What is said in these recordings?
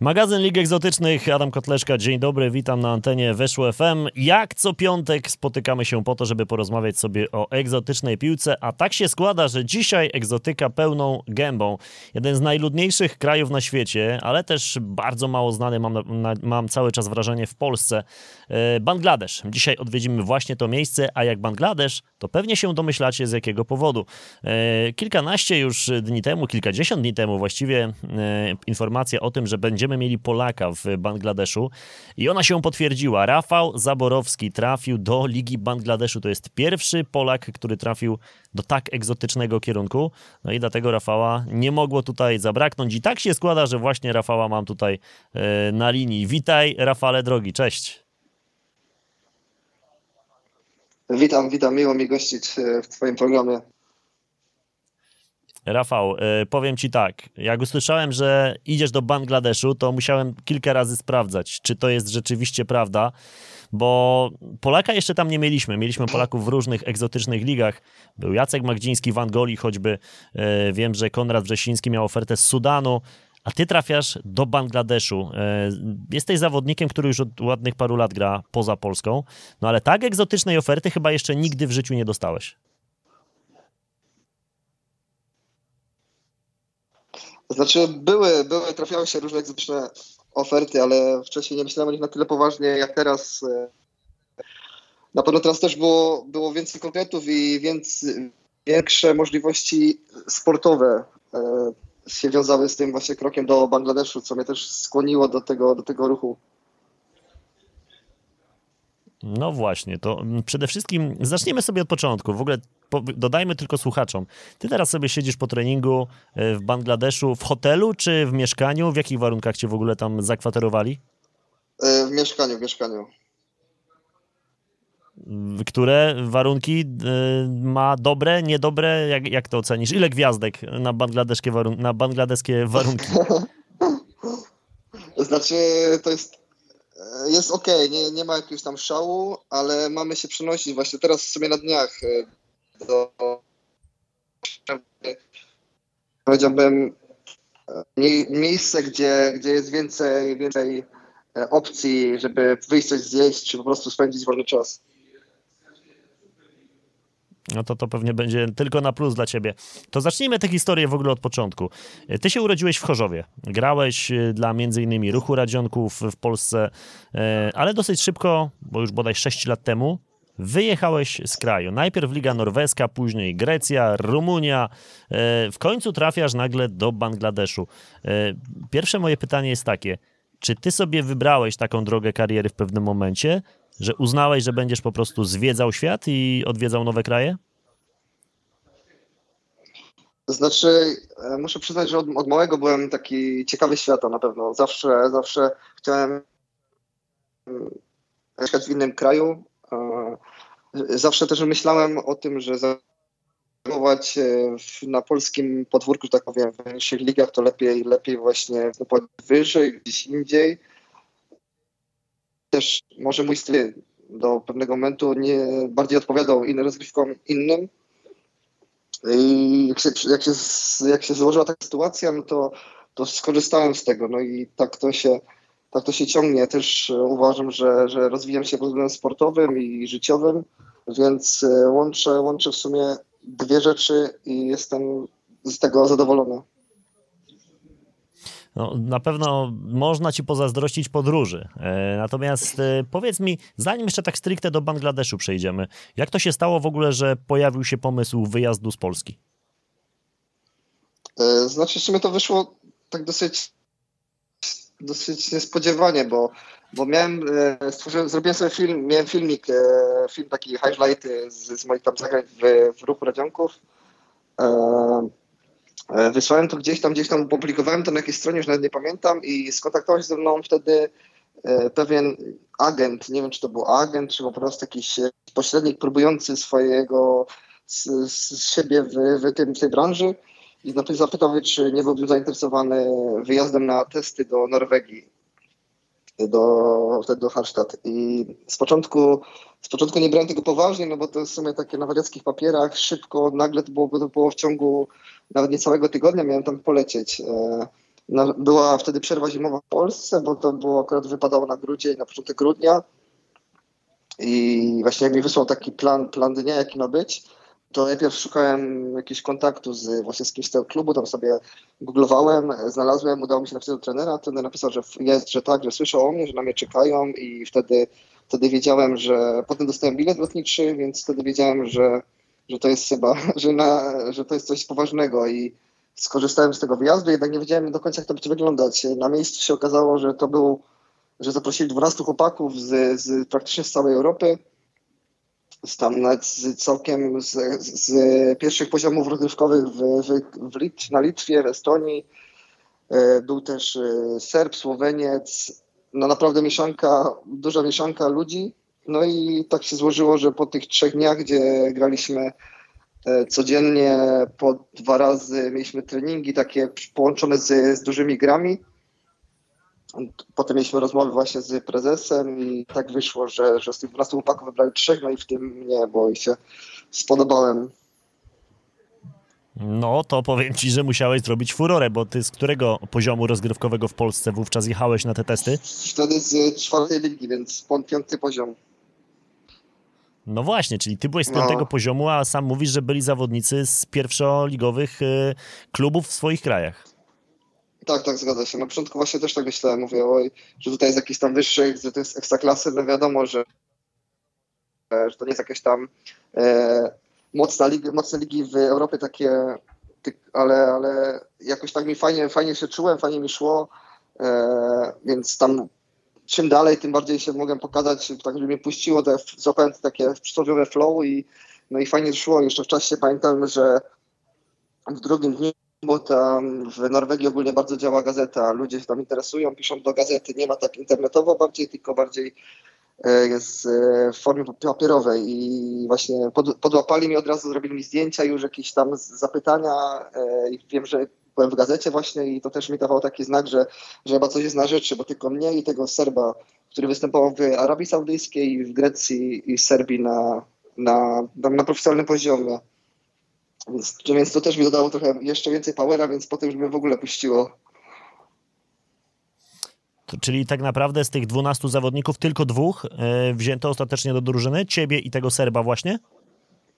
Magazyn Lig Egzotycznych, Adam Kotleszka, dzień dobry, witam na antenie Weszło FM. Jak co piątek spotykamy się po to, żeby porozmawiać sobie o egzotycznej piłce, a tak się składa, że dzisiaj egzotyka pełną gębą. Jeden z najludniejszych krajów na świecie, ale też bardzo mało znany, mam, na, mam cały czas wrażenie, w Polsce. E, Bangladesz. Dzisiaj odwiedzimy właśnie to miejsce, a jak Bangladesz, to pewnie się domyślacie z jakiego powodu. E, kilkanaście już dni temu, kilkadziesiąt dni temu właściwie e, informacja o tym, że będziemy będziemy mieli Polaka w Bangladeszu i ona się potwierdziła. Rafał Zaborowski trafił do Ligi Bangladeszu. To jest pierwszy Polak, który trafił do tak egzotycznego kierunku. No i dlatego Rafała nie mogło tutaj zabraknąć. I tak się składa, że właśnie Rafała mam tutaj e, na linii. Witaj, Rafale drogi, cześć. Witam, witam. Miło mi gościć e, w Twoim programie. Rafał, y, powiem ci tak, jak usłyszałem, że idziesz do Bangladeszu, to musiałem kilka razy sprawdzać, czy to jest rzeczywiście prawda, bo Polaka jeszcze tam nie mieliśmy. Mieliśmy Polaków w różnych egzotycznych ligach. Był Jacek Magdziński w Angolii choćby. Y, wiem, że Konrad Wrzesiński miał ofertę z Sudanu, a ty trafiasz do Bangladeszu. Y, jesteś zawodnikiem, który już od ładnych paru lat gra poza Polską, no ale tak egzotycznej oferty chyba jeszcze nigdy w życiu nie dostałeś. Znaczy były, były, trafiały się różne egzotyczne oferty, ale wcześniej nie myślałem o nich na tyle poważnie jak teraz. Na pewno teraz też było, było więcej konkretów i więc większe możliwości sportowe e, się wiązały z tym właśnie krokiem do Bangladeszu, co mnie też skłoniło do tego, do tego ruchu. No właśnie, to przede wszystkim zaczniemy sobie od początku. W ogóle dodajmy tylko słuchaczom. Ty teraz sobie siedzisz po treningu e, w Bangladeszu w hotelu czy w mieszkaniu? W jakich warunkach cię w ogóle tam zakwaterowali? E, w mieszkaniu, w mieszkaniu. Które warunki e, ma dobre, niedobre? Jak, jak to ocenisz? Ile gwiazdek na bangladeskie, warun na bangladeskie warunki? znaczy, to jest jest ok, nie, nie ma jakiegoś tam szału, ale mamy się przenosić właśnie teraz w sumie na dniach e, do powiedziałbym miejsce, gdzie, gdzie jest więcej, więcej e, opcji, żeby wyjść coś zjeść, czy po prostu spędzić wolny czas no to to pewnie będzie tylko na plus dla ciebie. To zacznijmy tę historię w ogóle od początku. Ty się urodziłeś w Chorzowie. Grałeś y, dla innymi Ruchu Radzionków w Polsce, y, ale dosyć szybko, bo już bodaj 6 lat temu, wyjechałeś z kraju. Najpierw Liga Norweska, później Grecja, Rumunia. Y, w końcu trafiasz nagle do Bangladeszu. Pierwsze moje pytanie jest takie. Czy ty sobie wybrałeś taką drogę kariery w pewnym momencie, że uznałeś, że będziesz po prostu zwiedzał świat i odwiedzał nowe kraje? Znaczy, e, muszę przyznać, że od, od małego byłem taki ciekawy świata na pewno. Zawsze, zawsze chciałem mm, mieszkać w innym kraju. E, zawsze też myślałem o tym, że zajmować na polskim podwórku, tak powiem, w większych ligach, to lepiej, lepiej właśnie wyżej, gdzieś indziej też może mój styl do pewnego momentu nie bardziej odpowiadał innym rozgrywkom innym. I jak się, jak się, jak się złożyła taka sytuacja, no to, to skorzystałem z tego. No i tak to się, tak to się ciągnie. Też uważam, że, że rozwijam się pod względem sportowym i życiowym, więc e, łączę, łączę w sumie dwie rzeczy i jestem z tego zadowolony. No, na pewno można ci pozazdrościć podróży. E, natomiast e, powiedz mi, zanim jeszcze tak stricte do Bangladeszu przejdziemy, jak to się stało w ogóle, że pojawił się pomysł wyjazdu z Polski? E, znaczy, w sumie to wyszło tak dosyć, dosyć niespodziewanie, bo, bo miałem, zrobiłem sobie film, miałem filmik, film taki highlight z, z moich tam zagrań w, w ruchu Radzionków. E, wysłałem to gdzieś tam, gdzieś tam opublikowałem to na jakiejś stronie, już nawet nie pamiętam i skontaktował się ze mną wtedy e, pewien agent, nie wiem czy to był agent, czy po prostu jakiś pośrednik próbujący swojego z, z siebie w, w, tym, w tej branży i zapytał czy nie byłbym zainteresowany wyjazdem na testy do Norwegii, do, wtedy do Hallstatt. I z początku, z początku nie brałem tego poważnie, no bo to w sumie takie na wariackich papierach, szybko, nagle to było, to było w ciągu nawet nie całego tygodnia miałem tam polecieć. E, była wtedy przerwa zimowa w Polsce, bo to było akurat wypadało na grudzień, na początek grudnia. I właśnie jak mi wysłał taki plan, plan dnia, jaki ma być, to najpierw szukałem jakiegoś kontaktu z właśnie z kimś z tego klubu, tam sobie googlowałem, znalazłem, udało mi się napisać do trenera, trener napisał, że jest, że tak, że słyszał o mnie, że na mnie czekają i wtedy, wtedy wiedziałem, że potem dostałem bilet lotniczy, więc wtedy wiedziałem, że, że to jest chyba, że, na, że to jest coś poważnego i skorzystałem z tego wyjazdu, jednak nie wiedziałem do końca, jak to będzie wyglądać. Na miejscu się okazało, że to był, że zaprosili 12 chłopaków z, z praktycznie z całej Europy, tam nawet z całkiem z, z pierwszych poziomów rozgrywkowych w, w, w Lit, na Litwie, w Estonii. E, był też e, Serb, Słoweniec, no naprawdę mieszanka, duża mieszanka ludzi. No i tak się złożyło, że po tych trzech dniach, gdzie graliśmy e, codziennie po dwa razy, mieliśmy treningi takie połączone z, z dużymi grami, Potem mieliśmy rozmowy właśnie z prezesem i tak wyszło, że, że z tych 12 chłopaków wybrali trzech, no i w tym mnie, bo i się spodobałem. No, to powiem ci, że musiałeś zrobić furorę, bo ty z którego poziomu rozgrywkowego w Polsce wówczas jechałeś na te testy? Wtedy z czwartej ligi, więc piąty poziom. No właśnie, czyli ty byłeś z piątego no. poziomu, a sam mówisz, że byli zawodnicy z pierwszoligowych y, klubów w swoich krajach. Tak, tak, zgadza się. Na początku właśnie też tak myślałem, mówię, oj, że tutaj jest jakiś tam wyższy, że to jest ekstraklasy, no wiadomo, że, że to nie jest jakieś tam e, mocna ligi, mocne ligi w Europie takie, ale, ale jakoś tak mi fajnie, fajnie się czułem, fajnie mi szło, e, więc tam czym dalej, tym bardziej się mogłem pokazać, tak żeby mnie puściło, te, złapałem takie przysłowiowe flow i no i fajnie szło. Jeszcze w czasie pamiętam, że w drugim dniu bo tam w Norwegii ogólnie bardzo działa gazeta. Ludzie się tam interesują, piszą do gazety. Nie ma tak internetowo bardziej, tylko bardziej e, jest e, w formie papierowej i właśnie pod, podłapali mi od razu, zrobili mi zdjęcia już jakieś tam zapytania e, i wiem, że byłem w gazecie właśnie i to też mi dawało taki znak, że, że chyba coś jest na rzeczy, bo tylko mnie i tego Serba, który występował w Arabii Saudyjskiej, w Grecji i Serbii na, na, na, na profesjonalnym poziomie. Więc, więc to też mi dodało trochę jeszcze więcej powera, więc potem już mnie w ogóle puściło. To, czyli tak naprawdę z tych 12 zawodników tylko dwóch e, wzięto ostatecznie do drużyny? Ciebie i tego Serba właśnie?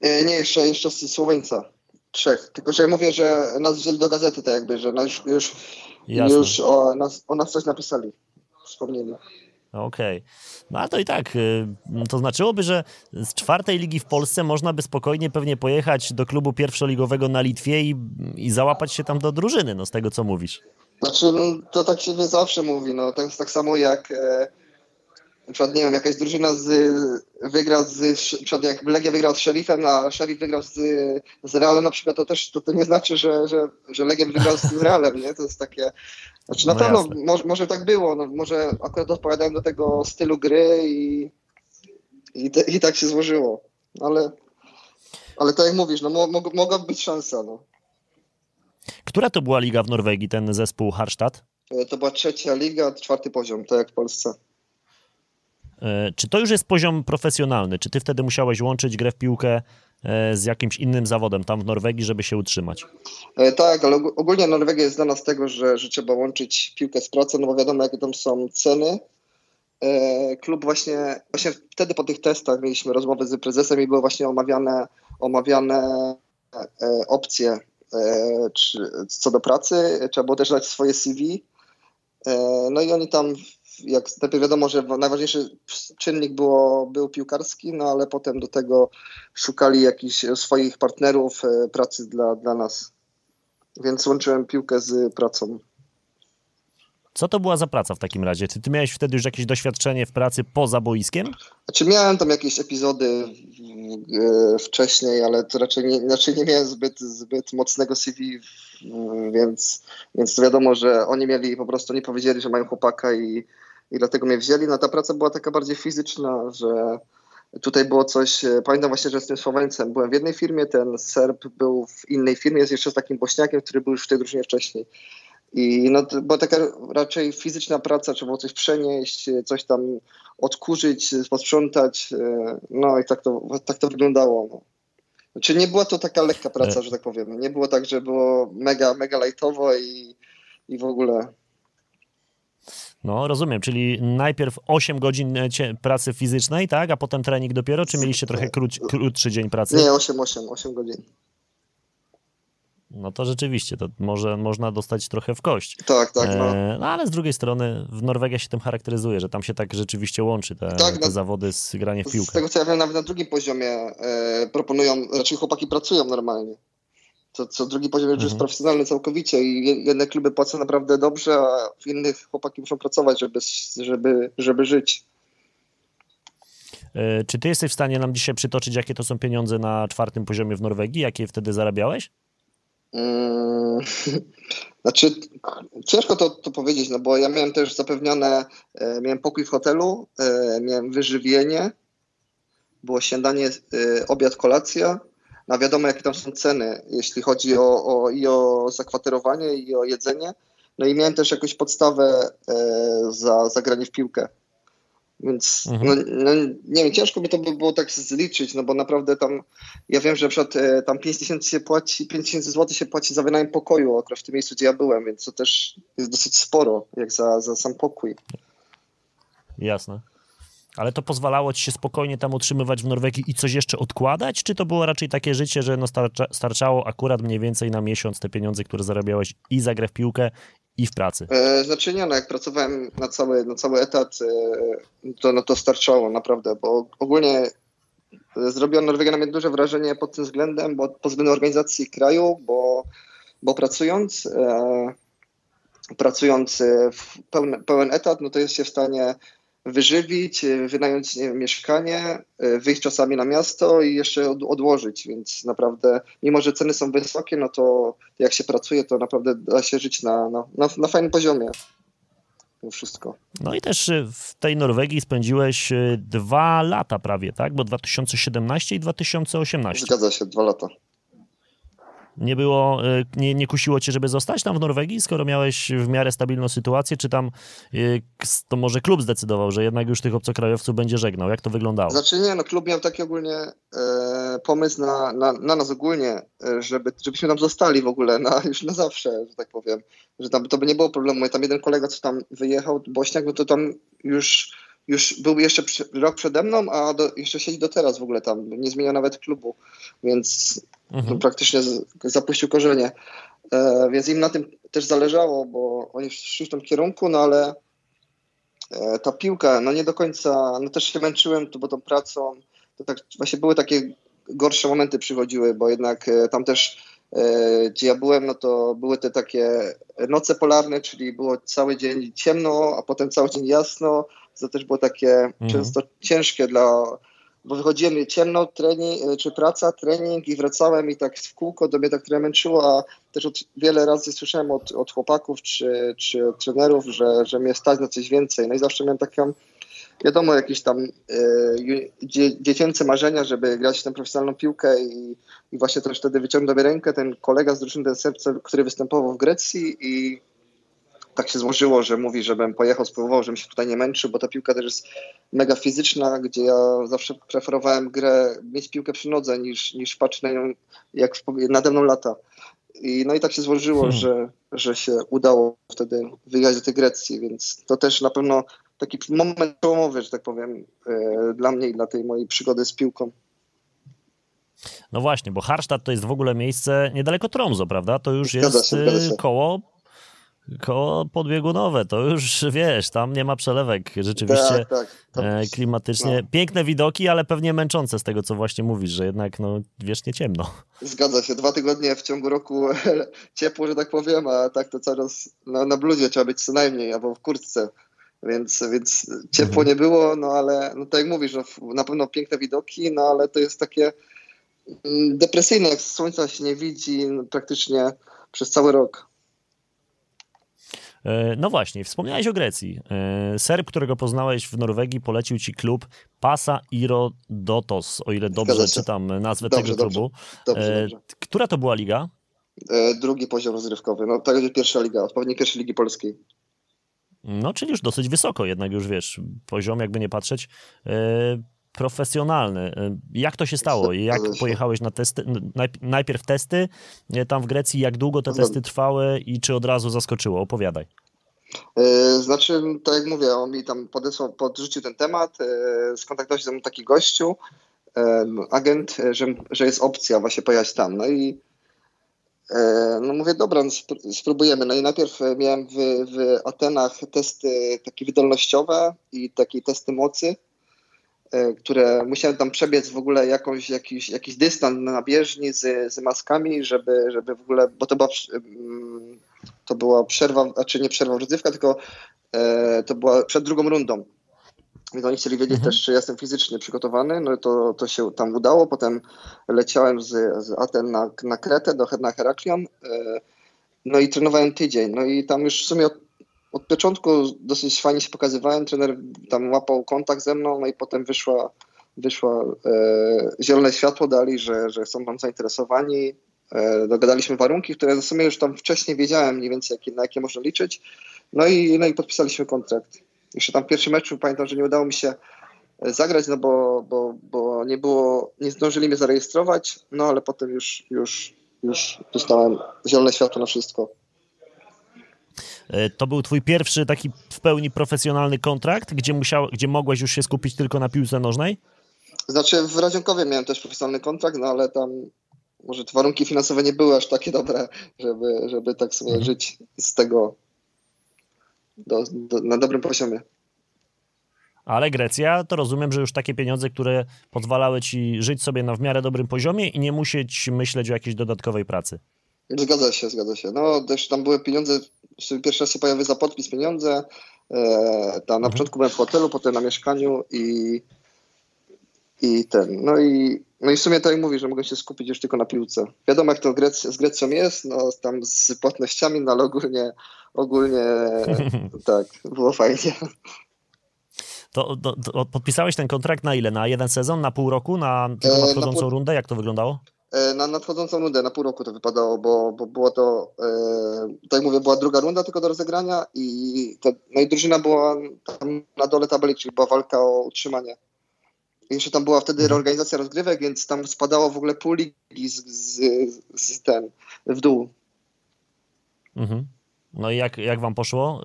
E, nie, jeszcze, jeszcze z Słoweńca. Trzech. Tylko, że ja mówię, że nas wzięli do gazety tak jakby, że nas już, już o, nas, o nas coś napisali. Wspomnieli. Okej. Okay. No ale to i tak, y, to znaczyłoby, że z czwartej ligi w Polsce można by spokojnie pewnie pojechać do klubu pierwszoligowego na Litwie i, i załapać się tam do drużyny, no z tego co mówisz. Znaczy, no, to tak się nie zawsze mówi, no to jest tak samo jak e, na przykład, nie wiem, jakaś drużyna z, wygra z, na przykład jak Legia wygrał z Sheriffem, a Sheriff wygrał z, z Realem na przykład, to też to, to nie znaczy, że, że, że Legia wygrał z Realem, nie? To jest takie, znaczy na no pewno może, może tak było, no, może akurat odpowiadałem do tego stylu gry i, i, te, i tak się złożyło, ale, ale tak jak mówisz, no mo, mogła być szansa, no. Która to była liga w Norwegii, ten zespół Harstad? E, to była trzecia liga, czwarty poziom, tak jak w Polsce. E, czy to już jest poziom profesjonalny? Czy ty wtedy musiałeś łączyć grę w piłkę e, z jakimś innym zawodem tam w Norwegii, żeby się utrzymać? E, tak, ale ogólnie Norwegia jest znana z tego, że, że trzeba łączyć piłkę z pracą, no bo wiadomo, jakie tam są ceny. Klub właśnie, właśnie wtedy po tych testach mieliśmy rozmowę z prezesem i były właśnie omawiane, omawiane opcje co do pracy. Trzeba było też dać swoje CV. No i oni tam jak najpierw wiadomo, że najważniejszy czynnik było, był piłkarski, no ale potem do tego szukali jakichś swoich partnerów e, pracy dla, dla nas. Więc łączyłem piłkę z pracą. Co to była za praca w takim razie? Czy ty miałeś wtedy już jakieś doświadczenie w pracy poza boiskiem? Znaczy miałem tam jakieś epizody e, wcześniej, ale to raczej nie, raczej nie miałem zbyt, zbyt mocnego CV, więc, więc to wiadomo, że oni mieli po prostu, nie powiedzieli, że mają chłopaka i, i dlatego mnie wzięli. No ta praca była taka bardziej fizyczna, że tutaj było coś, e, pamiętam właśnie, że z tym Słoweńcem byłem w jednej firmie, ten Serb był w innej firmie, jest jeszcze z takim Bośniakiem, który był już w tej drużynie wcześniej. I no, to była taka raczej fizyczna praca, trzeba było coś przenieść, coś tam odkurzyć, posprzątać, e, no i tak to, tak to wyglądało. No. Znaczy nie była to taka lekka praca, e. że tak powiem. Nie było tak, że było mega, mega lightowo i i w ogóle. No, rozumiem, czyli najpierw 8 godzin e, pracy fizycznej, tak, a potem trening dopiero, czy mieliście trochę króć, krótszy dzień pracy? Nie, 8, 8, 8 godzin. No to rzeczywiście, to może można dostać trochę w kość. Tak, tak, no. E, no ale z drugiej strony w Norwegia się tym charakteryzuje, że tam się tak rzeczywiście łączy te, Tak, te no. zawody z graniem w Z piłkę. tego co ja wiem, nawet na drugim poziomie e, proponują, raczej chłopaki pracują normalnie. Co, co drugi poziom już jest Mhm. profesjonalny całkowicie i je- jedne kluby płacą naprawdę dobrze, a w innych chłopaki muszą pracować, żeby, żeby, żeby żyć. E, Czy ty jesteś w stanie nam dzisiaj przytoczyć, jakie to są pieniądze na czwartym poziomie w Norwegii? Jakie wtedy zarabiałeś? Mm, Znaczy, ciężko to, to powiedzieć, no bo ja miałem też zapewnione, e, miałem pokój w hotelu, e, miałem wyżywienie, było śniadanie, e, obiad, kolacja. No wiadomo, jakie tam są ceny, jeśli chodzi o, o, i o zakwaterowanie, i o jedzenie. No i miałem też jakąś podstawę za, za granie w piłkę. Więc Mhm. no, no, nie wiem, ciężko by to by było tak zliczyć, no bo naprawdę tam, ja wiem, że na przykład e, tam 5 tysięcy się płaci, 5 tysięcy złotych się płaci za wynajem pokoju akurat w tym miejscu, gdzie ja byłem, więc to też jest dosyć sporo, jak za, za sam pokój. Jasne. Ale to pozwalało ci się spokojnie tam utrzymywać w Norwegii i coś jeszcze odkładać? Czy to było raczej takie życie, że no starcza, starczało akurat mniej więcej na miesiąc te pieniądze, które zarabiałeś i za grę w piłkę, i w pracy? E, znaczy nie, no jak pracowałem na cały, na cały etat, e, to, no to starczało naprawdę, bo ogólnie e, zrobiła Norwegia na mnie duże wrażenie pod tym względem, bo pod względem organizacji kraju, bo, bo pracując, e, pracując e, w pełen, pełen etat, no to jest się w stanie wyżywić, e, wynająć wiem, mieszkanie, e, wyjść czasami na miasto i jeszcze od, odłożyć, więc naprawdę, mimo że ceny są wysokie, no to jak się pracuje, to naprawdę da się żyć na, na, na, na fajnym poziomie. To wszystko. No i też y, w tej Norwegii spędziłeś y, dwa lata prawie, tak? Bo 2017 i 2018. Zgadza się, dwa lata. Nie było, y, nie, nie kusiło cię, żeby zostać tam w Norwegii, skoro miałeś w miarę stabilną sytuację, czy tam y, to może klub zdecydował, że jednak już tych obcokrajowców będzie żegnał? Jak to wyglądało? Znaczy nie, no klub miał taki ogólnie e, pomysł na, na, na nas ogólnie, e, żeby, żebyśmy tam zostali w ogóle na, już na zawsze, że tak powiem. Że tam to by nie było problemu. I tam jeden kolega, co tam wyjechał, Bośniak, no to tam już, już był jeszcze rok przede mną, a do, jeszcze siedzi do teraz w ogóle tam. Nie zmieniał nawet klubu, więc Mhm. praktycznie z, zapuścił korzenie. E, więc im na tym też zależało, bo oni szli w tym kierunku, no ale e, ta piłka, no nie do końca, no też się męczyłem, to bo tą pracą, to tak właśnie były takie gorsze momenty przychodziły, bo jednak e, tam też, e, gdzie ja byłem, no to były te takie noce polarne, czyli było cały dzień ciemno, a potem cały dzień jasno, to też było takie często ciężkie dla, bo wychodziłem ciemno, trening, e, czy praca, trening i wracałem i tak w kółko, to mnie tak trochę męczyło, a też od, wiele razy słyszałem od, od chłopaków czy, czy od trenerów, że, że mnie stać na coś więcej. No i zawsze miałem taką, wiadomo, jakieś tam ju- dzie, dziecięce marzenia, żeby grać w tę profesjonalną piłkę i, i właśnie też wtedy wyciągnął do mnie rękę ten kolega z drużyny, ten serce, który występował w Grecji i tak się złożyło, że mówi, żebym pojechał, spróbował, żebym się tutaj nie męczył, bo ta piłka też jest mega fizyczna, gdzie ja zawsze preferowałem grę, mieć piłkę przy nodze niż, niż patrzeć na nią, jak nade mną lata. I, no i tak się złożyło, Hmm. że, że się udało wtedy wyjechać do tej Grecji, więc to też na pewno taki moment przełomowy, że tak powiem, e, dla mnie i dla tej mojej przygody z piłką. No właśnie, bo Harstad to jest w ogóle miejsce niedaleko Tromso, prawda? To już jest y, koło, koło podbiegunowe, to już wiesz, tam nie ma przelewek. Rzeczywiście Tak, tak. E, klimatycznie. no. Piękne widoki, ale pewnie męczące z tego, co właśnie mówisz, że jednak no, wiecznie ciemno. Zgadza się, dwa tygodnie w ciągu roku ciepło, że tak powiem, a tak to cały czas na, bluzie trzeba być co najmniej, albo w kurtce. Więc, więc ciepło Mhm. nie było, no ale no tak jak mówisz, no, na pewno piękne widoki, no ale to jest takie mm, depresyjne, jak słońca się nie widzi no, praktycznie przez cały rok. E, No właśnie, wspomniałeś o Grecji. E, Serb, którego poznałeś w Norwegii, polecił ci klub Pasa Iro Dotos, o ile dobrze czytam nazwę Dobrze, tego dobrze. klubu. Dobrze, E, dobrze. Która to była liga? Drugi poziom rozrywkowy, no tak jak pierwsza liga, odpowiednik pierwszej ligi polskiej. No, czyli już dosyć wysoko, jednak już wiesz, poziom, jakby nie patrzeć, profesjonalny. Jak to się stało? Jak pojechałeś na testy? Najpierw testy tam w Grecji, jak długo te testy trwały i czy od razu zaskoczyło? Opowiadaj. Znaczy, tak jak mówię, on mi tam podesłał, podrzucił ten temat, skontaktował się ze mną taki gościu, agent, że, że jest opcja właśnie pojechać tam. No i no mówię, dobra, no spróbujemy. No i najpierw miałem w, w Atenach testy takie wydolnościowe i takie testy mocy, które musiałem tam przebiec w ogóle jakąś, jakiś, jakiś dystans na bieżni z, z maskami, żeby, żeby w ogóle, bo to była, mm, to była przerwa, znaczy nie przerwa rozrywka, tylko e, to była przed drugą rundą. Więc oni chcieli wiedzieć mhm. też, czy jestem fizycznie przygotowany, no to, to się tam udało. Potem leciałem z, z Aten na, na Kretę, do, na Heraklion, e, no i trenowałem tydzień. No i tam już w sumie od, od początku dosyć fajnie się pokazywałem, trener tam łapał kontakt ze mną, no i potem wyszła, wyszła e, zielone światło dali, że, że są tam zainteresowani. E, dogadaliśmy warunki, które w sumie już tam wcześniej wiedziałem mniej więcej, jakie, na jakie można liczyć. No i, no i podpisaliśmy kontrakt. Jeszcze tam w pierwszym meczu pamiętam, że nie udało mi się e, zagrać, no bo, bo, bo nie było, nie zdążyli mnie zarejestrować, no ale potem już, już, już dostałem zielone światło na wszystko. E, to był twój pierwszy taki w pełni profesjonalny kontrakt, gdzie, musiał, gdzie mogłeś już się skupić tylko na piłce nożnej? Znaczy w Radzionkowie miałem też profesjonalny kontrakt, no ale tam może te warunki finansowe nie były aż takie dobre, żeby, żeby tak sobie mhm. żyć z tego do, do, na dobrym poziomie. Ale Grecja, to rozumiem, że już takie pieniądze, które pozwalały ci żyć sobie na w miarę dobrym poziomie i nie musieć myśleć o jakiejś dodatkowej pracy. Zgadza się, zgadza się. No też tam były pieniądze, pierwszy raz się pojawiły za podpis pieniądze, e, tam na mhm. początku byłem w hotelu, potem na mieszkaniu i, i ten, no i, no i w sumie tak jak mówisz, że mogę się skupić już tylko na piłce. Wiadomo jak to Grec, z Grecją jest, no tam z płatnościami, no ale ogólnie, ogólnie tak, było fajnie. To, to, to, podpisałeś ten kontrakt na ile? Na jeden sezon? Na pół roku? Na nadchodzącą e, na pół... rundę? Jak to wyglądało? E, na nadchodzącą rundę, na pół roku to wypadało, bo, bo było to, e, tak jak mówię, była druga runda tylko do rozegrania i, to, no i drużyna była tam na dole tabeli, czyli była walka o utrzymanie. Jeszcze tam była wtedy mhm. reorganizacja rozgrywek, więc tam spadało w ogóle pół ligi z, z, z ten, w dół. Mhm. No i jak, jak wam poszło?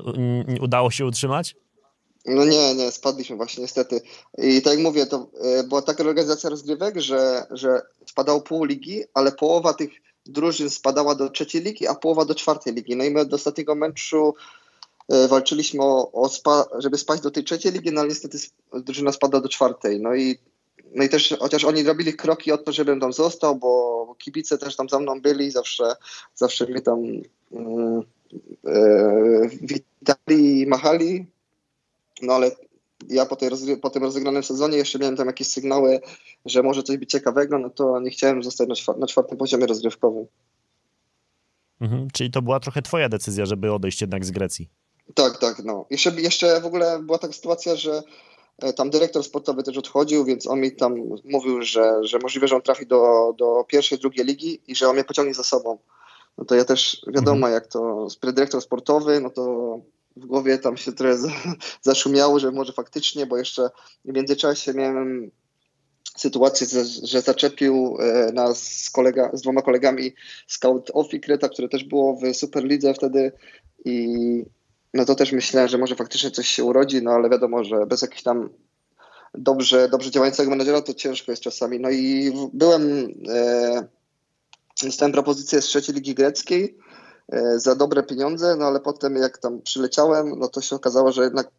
Udało się utrzymać? No nie, nie, spadliśmy właśnie niestety. I tak jak mówię, to e, była taka organizacja rozgrywek, że, że spadało pół ligi, ale połowa tych drużyn spadała do trzeciej ligi, a połowa do czwartej ligi. No i my do ostatniego meczu e, walczyliśmy o, o spa, żeby spaść do tej trzeciej ligi, no ale niestety drużyna spada do czwartej. No i, no i też, chociaż oni robili kroki o to, żebym tam został, bo kibice też tam za mną byli, zawsze, zawsze mnie tam mm, e, witali i machali, no ale ja po, tej po tym rozegranym sezonie jeszcze miałem tam jakieś sygnały, że może coś być ciekawego, no to nie chciałem zostać na, na czwartym poziomie rozgrywkowym. Mhm, czyli to była trochę twoja decyzja, żeby odejść jednak z Grecji. Tak, tak, no. Jeszcze, jeszcze w ogóle była taka sytuacja, że e, tam dyrektor sportowy też odchodził, więc on mi tam mówił, że, że możliwe, że on trafi do, do pierwszej, drugiej ligi i że on mnie pociągnie za sobą. No to ja też wiadomo, mhm. jak to dyrektor sportowy, no to w głowie tam się trochę zaszumiało, że może faktycznie, bo jeszcze w międzyczasie miałem sytuację, że zaczepił e, nas z, kolega, z dwoma kolegami Scout Offi Kreta, które też było w Superlidze wtedy i no to też myślałem, że może faktycznie coś się urodzi, no ale wiadomo, że bez jakichś tam dobrze, dobrze działającego menedżera to ciężko jest czasami. No i byłem, e, dostałem propozycję z trzeciej ligi greckiej, za dobre pieniądze, no ale potem jak tam przyleciałem, no to się okazało, że jednak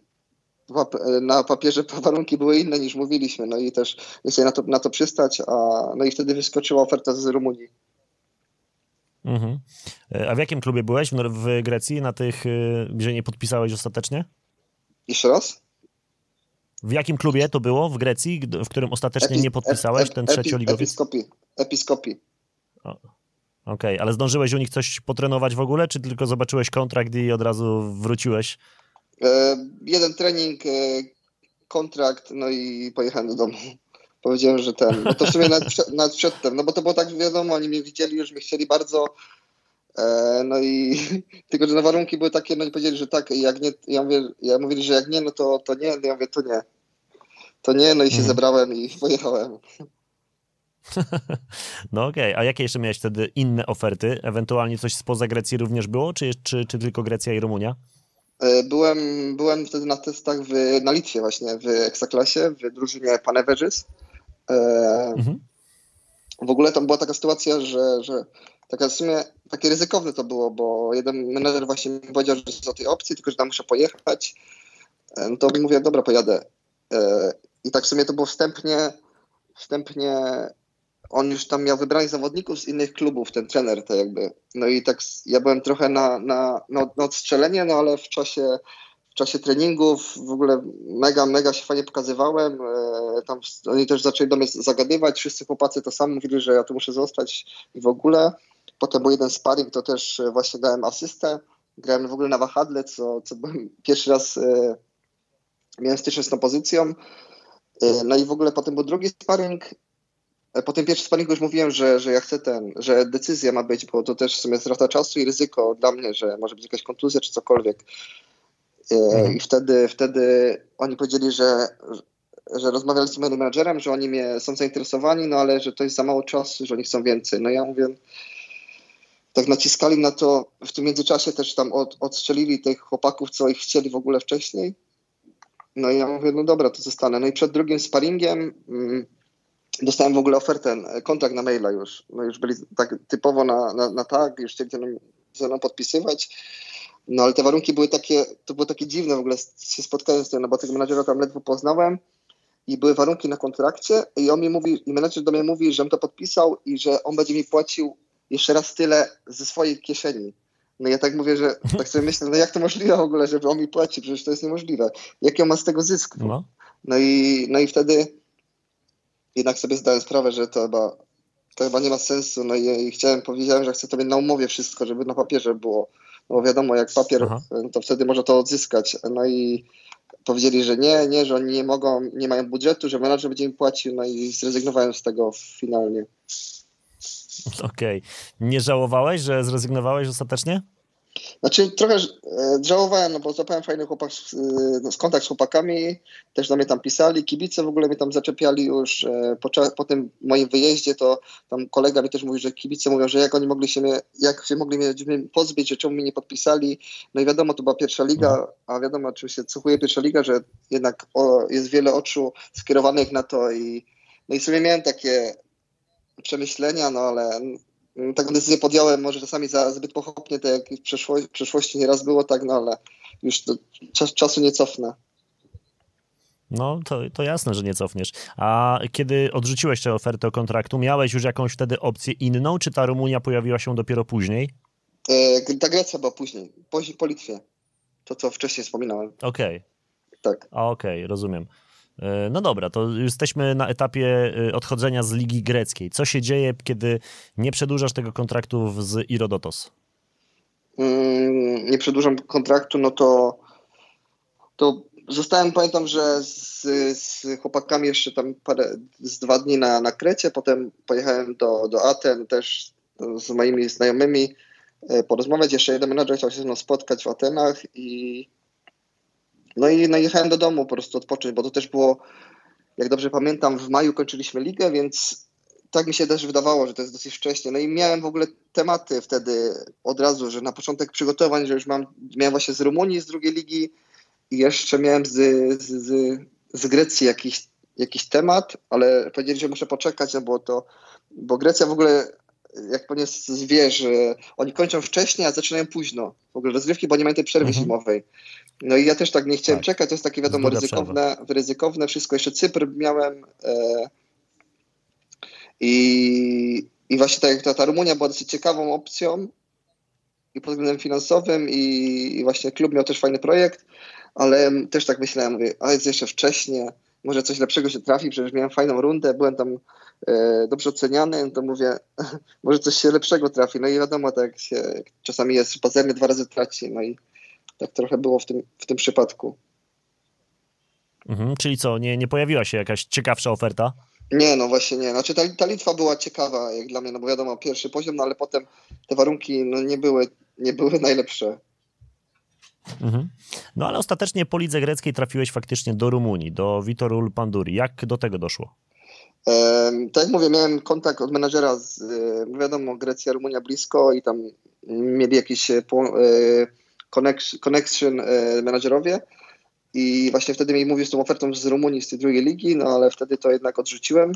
e, na papierze warunki były inne niż mówiliśmy, no i też nie sobie na to, na to przystać, a, no i wtedy wyskoczyła oferta z Rumunii. Mhm. E, a w jakim klubie byłeś w, w Grecji, na tych, gdzie nie podpisałeś ostatecznie? Jeszcze raz? W jakim klubie to było w Grecji, w którym ostatecznie nie podpisałeś, ten trzecioligowiec? Episkopii. Episkopii. Okej, okay, ale zdążyłeś u nich coś potrenować w ogóle, czy tylko zobaczyłeś kontrakt i od razu wróciłeś? E, jeden trening, e, kontrakt, no i pojechałem do domu. Powiedziałem, że ten, no to w sumie nawet, nawet przedtem, no bo to było tak, wiadomo, oni mnie widzieli, już mnie chcieli bardzo, e, no i tylko, że na warunki były takie, no i powiedzieli, że tak, jak nie, ja mówię, ja mówili, że jak nie, no to, to nie, no ja mówię, to nie. to nie, no i się mhm. zebrałem i pojechałem. No okej, okay. a jakie jeszcze miałeś wtedy inne oferty? Ewentualnie coś spoza Grecji również było, czy, czy, czy tylko Grecja i Rumunia? E, byłem, byłem wtedy na testach w, na Litwie właśnie, w Ekstraklasie, w drużynie Panevežys. E, mhm. W ogóle tam była taka sytuacja, że, że taka w sumie takie ryzykowne to było, bo jeden menedżer właśnie mi powiedział, że jest o tej opcji, tylko że tam muszę pojechać. E, no to mówię, dobra, pojadę. I tak w sumie to było wstępnie, wstępnie on już tam miał wybranych zawodników z innych klubów, ten trener to jakby. No i tak ja byłem trochę na, na, na, na odstrzelenie, no ale w czasie, w czasie treningów w ogóle mega, mega się fajnie pokazywałem. E, tam oni też zaczęli do mnie zagadywać, wszyscy chłopacy to samo mówili, że ja tu muszę zostać i w ogóle. Potem był jeden sparring, to też właśnie dałem asystę. Grałem w ogóle na wahadle, co, co byłem pierwszy raz e, miałem styczność z tą pozycją. E, no i w ogóle potem był drugi sparring E, po tym pierwszym sparingu już mówiłem, że, że ja chcę ten, że decyzja ma być, bo to też w sumie strata czasu i ryzyko dla mnie, że może być jakaś kontuzja czy cokolwiek. E, mhm. I wtedy, wtedy oni powiedzieli, że, że rozmawiali z moim menadżerem, że oni mnie są zainteresowani, no ale że to jest za mało czasu, że oni chcą więcej. No ja mówię, tak naciskali na to, w tym międzyczasie też tam od, odstrzelili tych chłopaków, co ich chcieli w ogóle wcześniej. No i ja mówię, no dobra, to zostanę. No i przed drugim sparingiem mm, dostałem w ogóle ofertę, e, kontrakt na maila już. No już byli tak typowo na, na, na tak, już chcieli ze mną podpisywać. No ale te warunki były takie, to było takie dziwne w ogóle się spotkałem z tym, no bo tego menadżera tam ledwo poznałem i były warunki na kontrakcie i on mi mówi, i menadżer do mnie mówi, że on to podpisał i że on będzie mi płacił jeszcze raz tyle ze swojej kieszeni. No ja tak mówię, że tak sobie myślę, no jak to możliwe w ogóle, żeby on mi płacił, przecież to jest niemożliwe. Jaki on ma z tego zysk? No, no i, no i wtedy jednak sobie zdałem sprawę, że to chyba, to chyba nie ma sensu. No i, i chciałem, powiedziałem, że chcę to na umowie wszystko, żeby na papierze było. No bo wiadomo, jak papier, Aha. to wtedy można to odzyskać. No i powiedzieli, że nie, nie, że oni nie mogą, nie mają budżetu, że menadżer będzie im płacił, no i zrezygnowałem z tego finalnie. Okej. Okay. Nie żałowałeś, że zrezygnowałeś ostatecznie? Znaczy trochę e, żałowałem, no bo złapałem fajny chłopak, no, z kontakt z chłopakami, też do mnie tam pisali, kibice w ogóle mnie tam zaczepiali już e, po, po tym moim wyjeździe, to tam kolega mi też mówił, że kibice mówią, że jak oni mogli się mnie, jak się mogli mnie pozbyć, że czemu mi nie podpisali. No i wiadomo, to była pierwsza liga, no. a wiadomo, oczywiście cechuje pierwsza liga, że jednak o, jest wiele oczu skierowanych na to i no i sobie miałem takie przemyślenia, no ale taką decyzję podjąłem może czasami za zbyt pochopnie, tak jak w, przeszło w przeszłości nieraz było, tak, no ale już czas, czasu nie cofnę. No, to, to jasne, że nie cofniesz. A kiedy odrzuciłeś tę ofertę kontraktu, miałeś już jakąś wtedy opcję inną, czy ta Rumunia pojawiła się dopiero później? E, ta Grecja była później, po, po Litwie. To, co wcześniej wspominałem. Okej. Okay. Tak. Okej, okay, rozumiem. E, no dobra, to jesteśmy na etapie e, odchodzenia z Ligi Greckiej. Co się dzieje, kiedy nie przedłużasz tego kontraktu z Irodotos? Mm, nie przedłużam kontraktu, no to, to zostałem, pamiętam, że z, z chłopakami jeszcze tam parę, z dwa dni na, na Krecie, potem pojechałem do, do Aten też z moimi znajomymi e, porozmawiać. Jeszcze jeden menadżer chciał się ze mną spotkać w Atenach i no i no jechałem do domu po prostu odpocząć, bo to też było, jak dobrze pamiętam, w maju kończyliśmy ligę, więc tak mi się też wydawało, że to jest dosyć wcześnie. No i miałem w ogóle tematy wtedy od razu, że na początek przygotowań, że już mam, miałem właśnie z Rumunii, z drugiej ligi i jeszcze miałem z, z, z, z Grecji jakiś, jakiś temat, ale powiedzieli, że muszę poczekać, no bo to, bo Grecja w ogóle jak pan jest, oni kończą wcześniej, a zaczynają późno. W ogóle rozgrywki, bo nie mają tej przerwy mhm. zimowej. No i ja też tak nie chciałem tak. czekać, to jest takie wiadomo ryzykowne, ryzykowne wszystko. Jeszcze Cypr miałem e, i, i właśnie tak jak ta, ta Rumunia była dosyć ciekawą opcją i pod względem finansowym i, i właśnie klub miał też fajny projekt, ale też tak myślałem, mówię, a jest jeszcze wcześnie, może coś lepszego się trafi, przecież miałem fajną rundę, byłem tam e, dobrze oceniany, to mówię, może coś się lepszego trafi. No i wiadomo, tak się czasami jest, pazerny dwa razy traci, no i tak trochę było w tym, w tym przypadku. Mhm, czyli co, nie, nie pojawiła się jakaś ciekawsza oferta? Nie, no właśnie nie. Znaczy ta, ta Litwa była ciekawa jak dla mnie, no bo wiadomo, pierwszy poziom, no ale potem te warunki no, nie, były, nie były najlepsze. Mhm. No ale ostatecznie po lidze greckiej trafiłeś faktycznie do Rumunii, do Vitorul Panduri. Jak do tego doszło? tak jak mówię, miałem kontakt od menadżera z, e, wiadomo, Grecja, Rumunia blisko i tam mieli jakiś e, connection, connection menadżerowie i właśnie wtedy mi mówił z tą ofertą z Rumunii, z tej drugiej ligi, no ale wtedy to jednak odrzuciłem.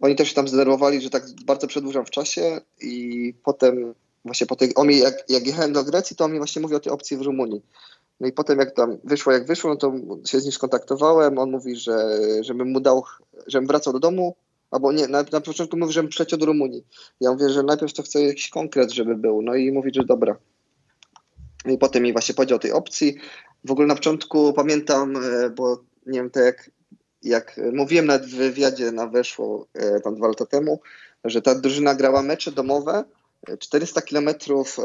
Oni też się tam zdenerwowali, że tak bardzo przedłużam w czasie i potem właśnie po tej, on mi, jak, jak jechałem do Grecji, to on mi właśnie mówił o tej opcji w Rumunii. No i potem jak tam wyszło, jak wyszło, no to się z nim skontaktowałem, on mówi, że żebym mu dał, żebym wracał do domu, albo nie, na, na początku mówi, żebym przeciął do Rumunii. Ja mówię, że najpierw to chcę jakiś konkret, żeby był, no i mówi, że dobra. I potem mi właśnie powiedział o tej opcji. W ogóle na początku pamiętam, e, bo nie wiem, tak jak, jak mówiłem w wywiadzie na Weszło e, tam dwa lata temu, że ta drużyna grała mecze domowe 400 e, kilometrów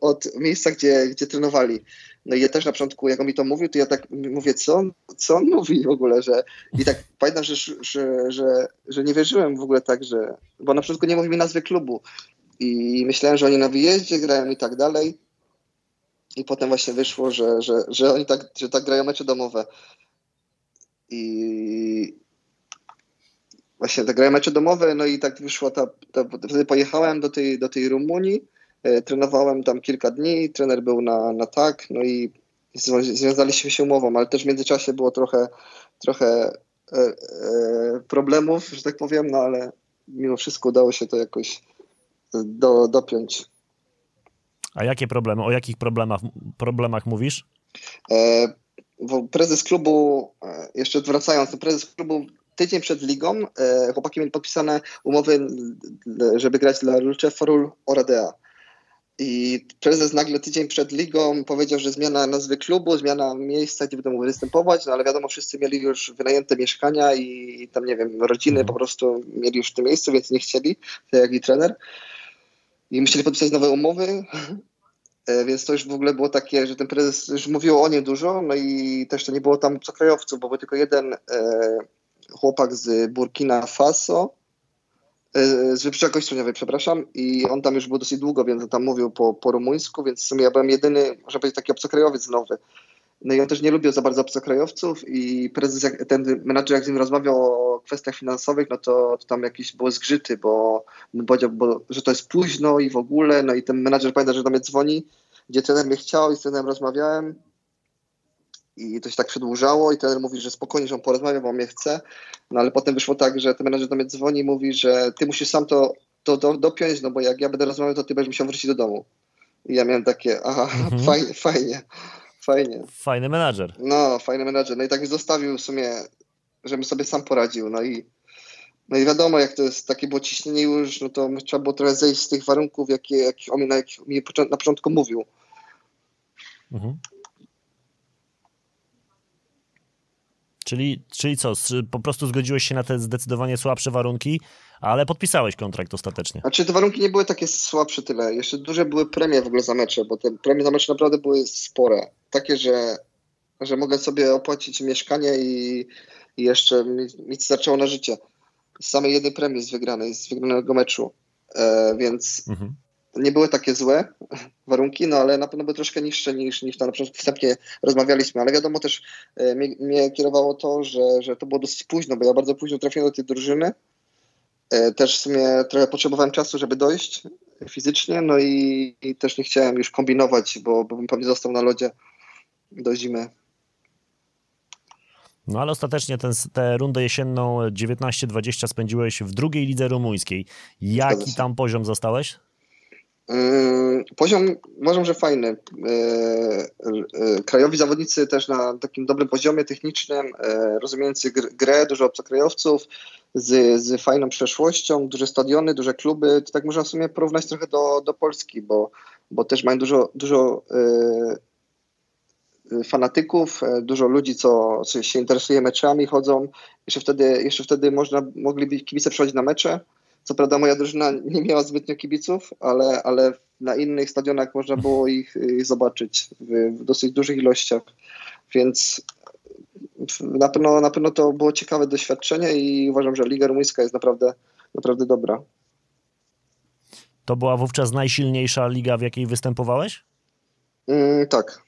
od miejsca, gdzie, gdzie trenowali. No i ja też na początku, jak on mi to mówił, to ja tak mówię, co on, co on mówi w ogóle, że i tak pamiętam, że, że, że, że nie wierzyłem w ogóle tak, że, bo na początku nie mówił mi nazwy klubu i myślałem, że oni na wyjeździe grają i tak dalej i potem właśnie wyszło, że, że, że oni tak, że tak grają mecze domowe. I właśnie tak grają mecze domowe, no i tak wyszło ta, ta wtedy pojechałem do tej, do tej Rumunii, e, trenowałem tam kilka dni, trener był na, na tak, no i związaliśmy się umową, ale też w międzyczasie było trochę, trochę e, e, problemów, że tak powiem, no ale mimo wszystko udało się to jakoś do, dopiąć. A jakie problemy, o jakich problemach, problemach mówisz? E, prezes klubu, e, jeszcze wracając, prezes klubu tydzień przed ligą e, chłopaki mieli podpisane umowy, żeby grać dla Lulce Forul Oradea. I prezes nagle tydzień przed ligą powiedział, że zmiana nazwy klubu, zmiana miejsca, gdzie będą występować, no ale wiadomo, wszyscy mieli już wynajęte mieszkania i tam, nie wiem, rodziny po prostu mieli już w tym miejscu, więc nie chcieli, tak jak i trener i musieli podpisać nowe umowy, e, więc to już w ogóle było takie, że ten prezes już mówił o nim dużo, no i też to nie było tam obcokrajowców, bo był tylko jeden e, chłopak z Burkina Faso, e, z Wybrzeża Kościelniowej, przepraszam, i on tam już był dosyć długo, więc on tam mówił po, po rumuńsku, więc w sumie ja byłem jedyny, można powiedzieć, taki obcokrajowiec nowy. No i on też nie lubił za bardzo obcokrajowców i prezes, jak, ten menadżer jak z nim rozmawiał o kwestiach finansowych, no to, to tam jakieś były zgrzyty, bo, powiedział, bo, że to jest późno i w ogóle, no i ten menadżer pamięta, że do mnie dzwoni, gdzie trener mnie chciał i z trenerem rozmawiałem i to się tak przedłużało i trener mówi, że spokojnie, że on porozmawia, bo on mnie chce, no ale potem wyszło tak, że ten menadżer do mnie dzwoni i mówi, że ty musisz sam to, to do, dopiąć, no bo jak ja będę rozmawiał, to ty będziesz musiał wrócić do domu. I ja miałem takie, aha, mhm. fajnie, fajnie. Fajnie. Fajny menadżer. No, fajny menadżer. No i tak mi zostawił w sumie, żebym sobie sam poradził. No i, no i wiadomo, jak to jest, takie było ciśnienie już, no to trzeba było trochę zejść z tych warunków, jakie, jak on mi na, jak mi na początku mówił. Mhm. Czyli, czyli co, po prostu zgodziłeś się na te zdecydowanie słabsze warunki, ale podpisałeś kontrakt ostatecznie. Znaczy te warunki nie były takie słabsze tyle. Jeszcze duże były premie w ogóle za mecze, bo te premie za mecze naprawdę były spore. Takie, że, że mogę sobie opłacić mieszkanie i, i jeszcze mi, mi starczyło na życie. Z samej jednej premii z wygranej, z wygranego meczu. E, więc mhm nie były takie złe warunki, no ale na pewno były troszkę niższe niż, niż tam na przykład wstępnie rozmawialiśmy, ale wiadomo też e, mnie, mnie, kierowało to, że, że to było dosyć późno, bo ja bardzo późno trafiłem do tej drużyny. E, też w sumie trochę potrzebowałem czasu, żeby dojść fizycznie, no i, i też nie chciałem już kombinować, bo, bo bym pewnie został na lodzie do zimy. No ale ostatecznie ten, tę rundę jesienną 19-20 spędziłeś w drugiej lidze rumuńskiej. Jaki tam poziom zostałeś? Yy, poziom uważam, że fajny. Yy, yy, krajowi zawodnicy też na takim dobrym poziomie technicznym, rozumiejący grę, dużo obcokrajowców, z, z fajną przeszłością, duże stadiony, duże kluby. To tak można w sumie porównać trochę do, do Polski, bo, bo też mają dużo, dużo fanatyków, dużo ludzi, co, co się interesuje meczami, chodzą. Jeszcze wtedy, jeszcze wtedy można, mogliby kibice przychodzić na mecze co prawda moja drużyna nie miała zbytnio kibiców, ale, ale na innych stadionach można było ich, ich zobaczyć w, w, dosyć dużych ilościach, więc na pewno, na pewno to było ciekawe doświadczenie i uważam, że Liga Rumuńska jest naprawdę, naprawdę dobra. To była wówczas najsilniejsza liga, w jakiej występowałeś? Mm, tak,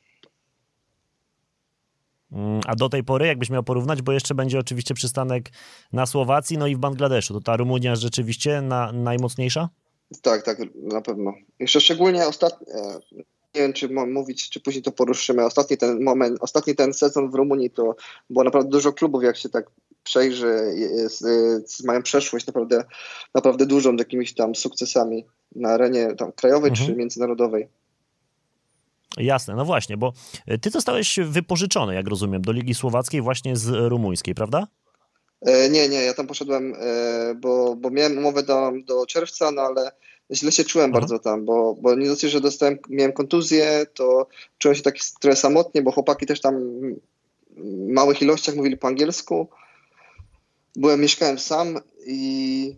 a do tej pory, jakbyś miał porównać, bo jeszcze będzie oczywiście przystanek na Słowacji, no i w Bangladeszu, to ta Rumunia rzeczywiście na, najmocniejsza? Tak, tak, na pewno. Jeszcze szczególnie ostatnio, nie wiem, czy mówić, czy później to poruszymy. Ostatni ten moment, ostatni ten sezon w Rumunii to było naprawdę dużo klubów, jak się tak przejrzy, jest, jest, mają przeszłość naprawdę, naprawdę dużą, jakimiś tam sukcesami na arenie tam krajowej mhm. czy międzynarodowej. Jasne, no właśnie, bo ty zostałeś wypożyczony, jak rozumiem, do Ligi Słowackiej właśnie z rumuńskiej, prawda? E, nie, nie, ja tam poszedłem, e, bo, bo miałem umowę do, do czerwca, no ale źle się czułem Aha. bardzo tam, bo, bo nie dosyć, że dostałem, miałem kontuzję, to czułem się tak trochę samotnie, bo chłopaki też tam w małych ilościach mówili po angielsku. Byłem, mieszkałem sam i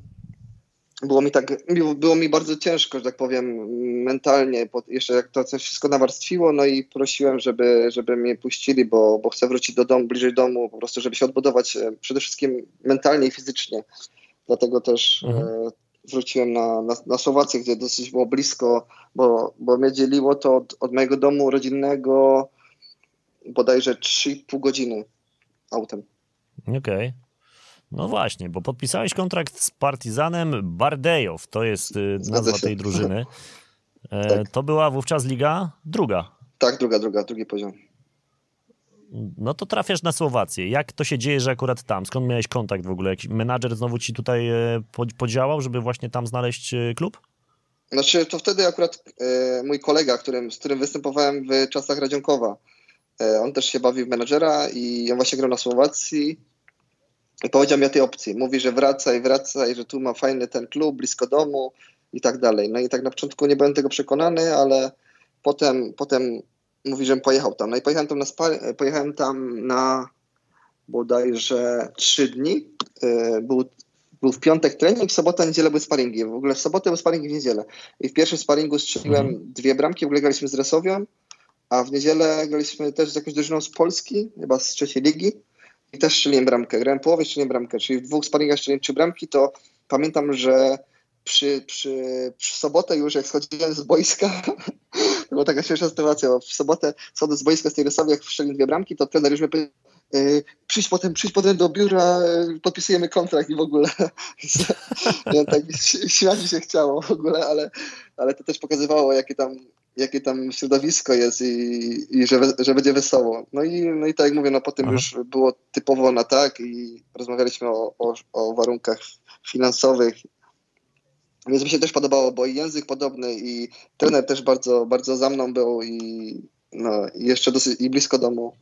było mi tak, było mi bardzo ciężko, że tak powiem, mentalnie, jeszcze jak to coś wszystko nawarstwiło, no i prosiłem, żeby, żeby mnie puścili, bo, bo chcę wrócić do domu, bliżej domu, po prostu, żeby się odbudować e, przede wszystkim mentalnie i fizycznie. Dlatego też mhm. e, wróciłem na, na, na Słowację, gdzie dosyć było blisko, bo, bo mnie dzieliło to od, od mojego domu rodzinnego bodajże 3,5 godziny autem. Okej. Okay. No właśnie, bo podpisałeś kontrakt z Partizanem Bardejow, to jest y, nazwa tej drużyny. E, tak. To była wówczas liga druga. Tak, druga, druga, drugi poziom. No to trafiasz na Słowację. Jak to się dzieje, że akurat tam? Skąd miałeś kontakt w ogóle? Jakiś menadżer znowu ci tutaj e, podziałał, żeby właśnie tam znaleźć e, klub? Znaczy, to wtedy akurat mój kolega, którym, z którym występowałem w czasach Radzionkowa, on też się bawił w menadżera i on właśnie grał na Słowacji powiedział mi o tej opcji. Mówi, że wraca i wraca i że tu ma fajny ten klub, blisko domu i tak dalej. No i tak na początku nie byłem tego przekonany, ale potem, potem mówi, że pojechał tam. No i pojechałem tam na, spa- pojechałem tam na bodajże trzy dni. E, był, był w piątek trening, w sobotę, niedzielę były sparingi. W ogóle w sobotę był sparing w niedzielę. I w pierwszym sparingu strzeliłem mhm. dwie bramki, w ogóle graliśmy z Resowią, a w niedzielę graliśmy też z jakąś drużyną z Polski, chyba z trzeciej ligi i też strzeliłem bramkę. Grałem połowę, strzeliłem bramkę, czyli w dwóch sparingach strzeliłem trzy bramki, to pamiętam, że przy, przy, przy sobotę już jak schodziłem z boiska, to była taka śmieszna sytuacja, bo w sobotę schodzę z boiska z tej Rysowi, jak wszedłem dwie bramki, to trener już mnie powiedział, yy, przyjdź potem, potem do biura, yy, podpisujemy kontrakt i w ogóle. ja tak śmiać mi się chciało w ogóle, ale, ale to też pokazywało, jakie tam, jakie tam środowisko jest i, i że, że będzie wesoło. No i, no i tak jak mówię, no potem Aha. już było typowo na tak i rozmawialiśmy o, o, o warunkach finansowych więc mi się też podobało, bo i język podobny i trener też bardzo, bardzo za mną był i, no, i jeszcze dosyć i blisko domu.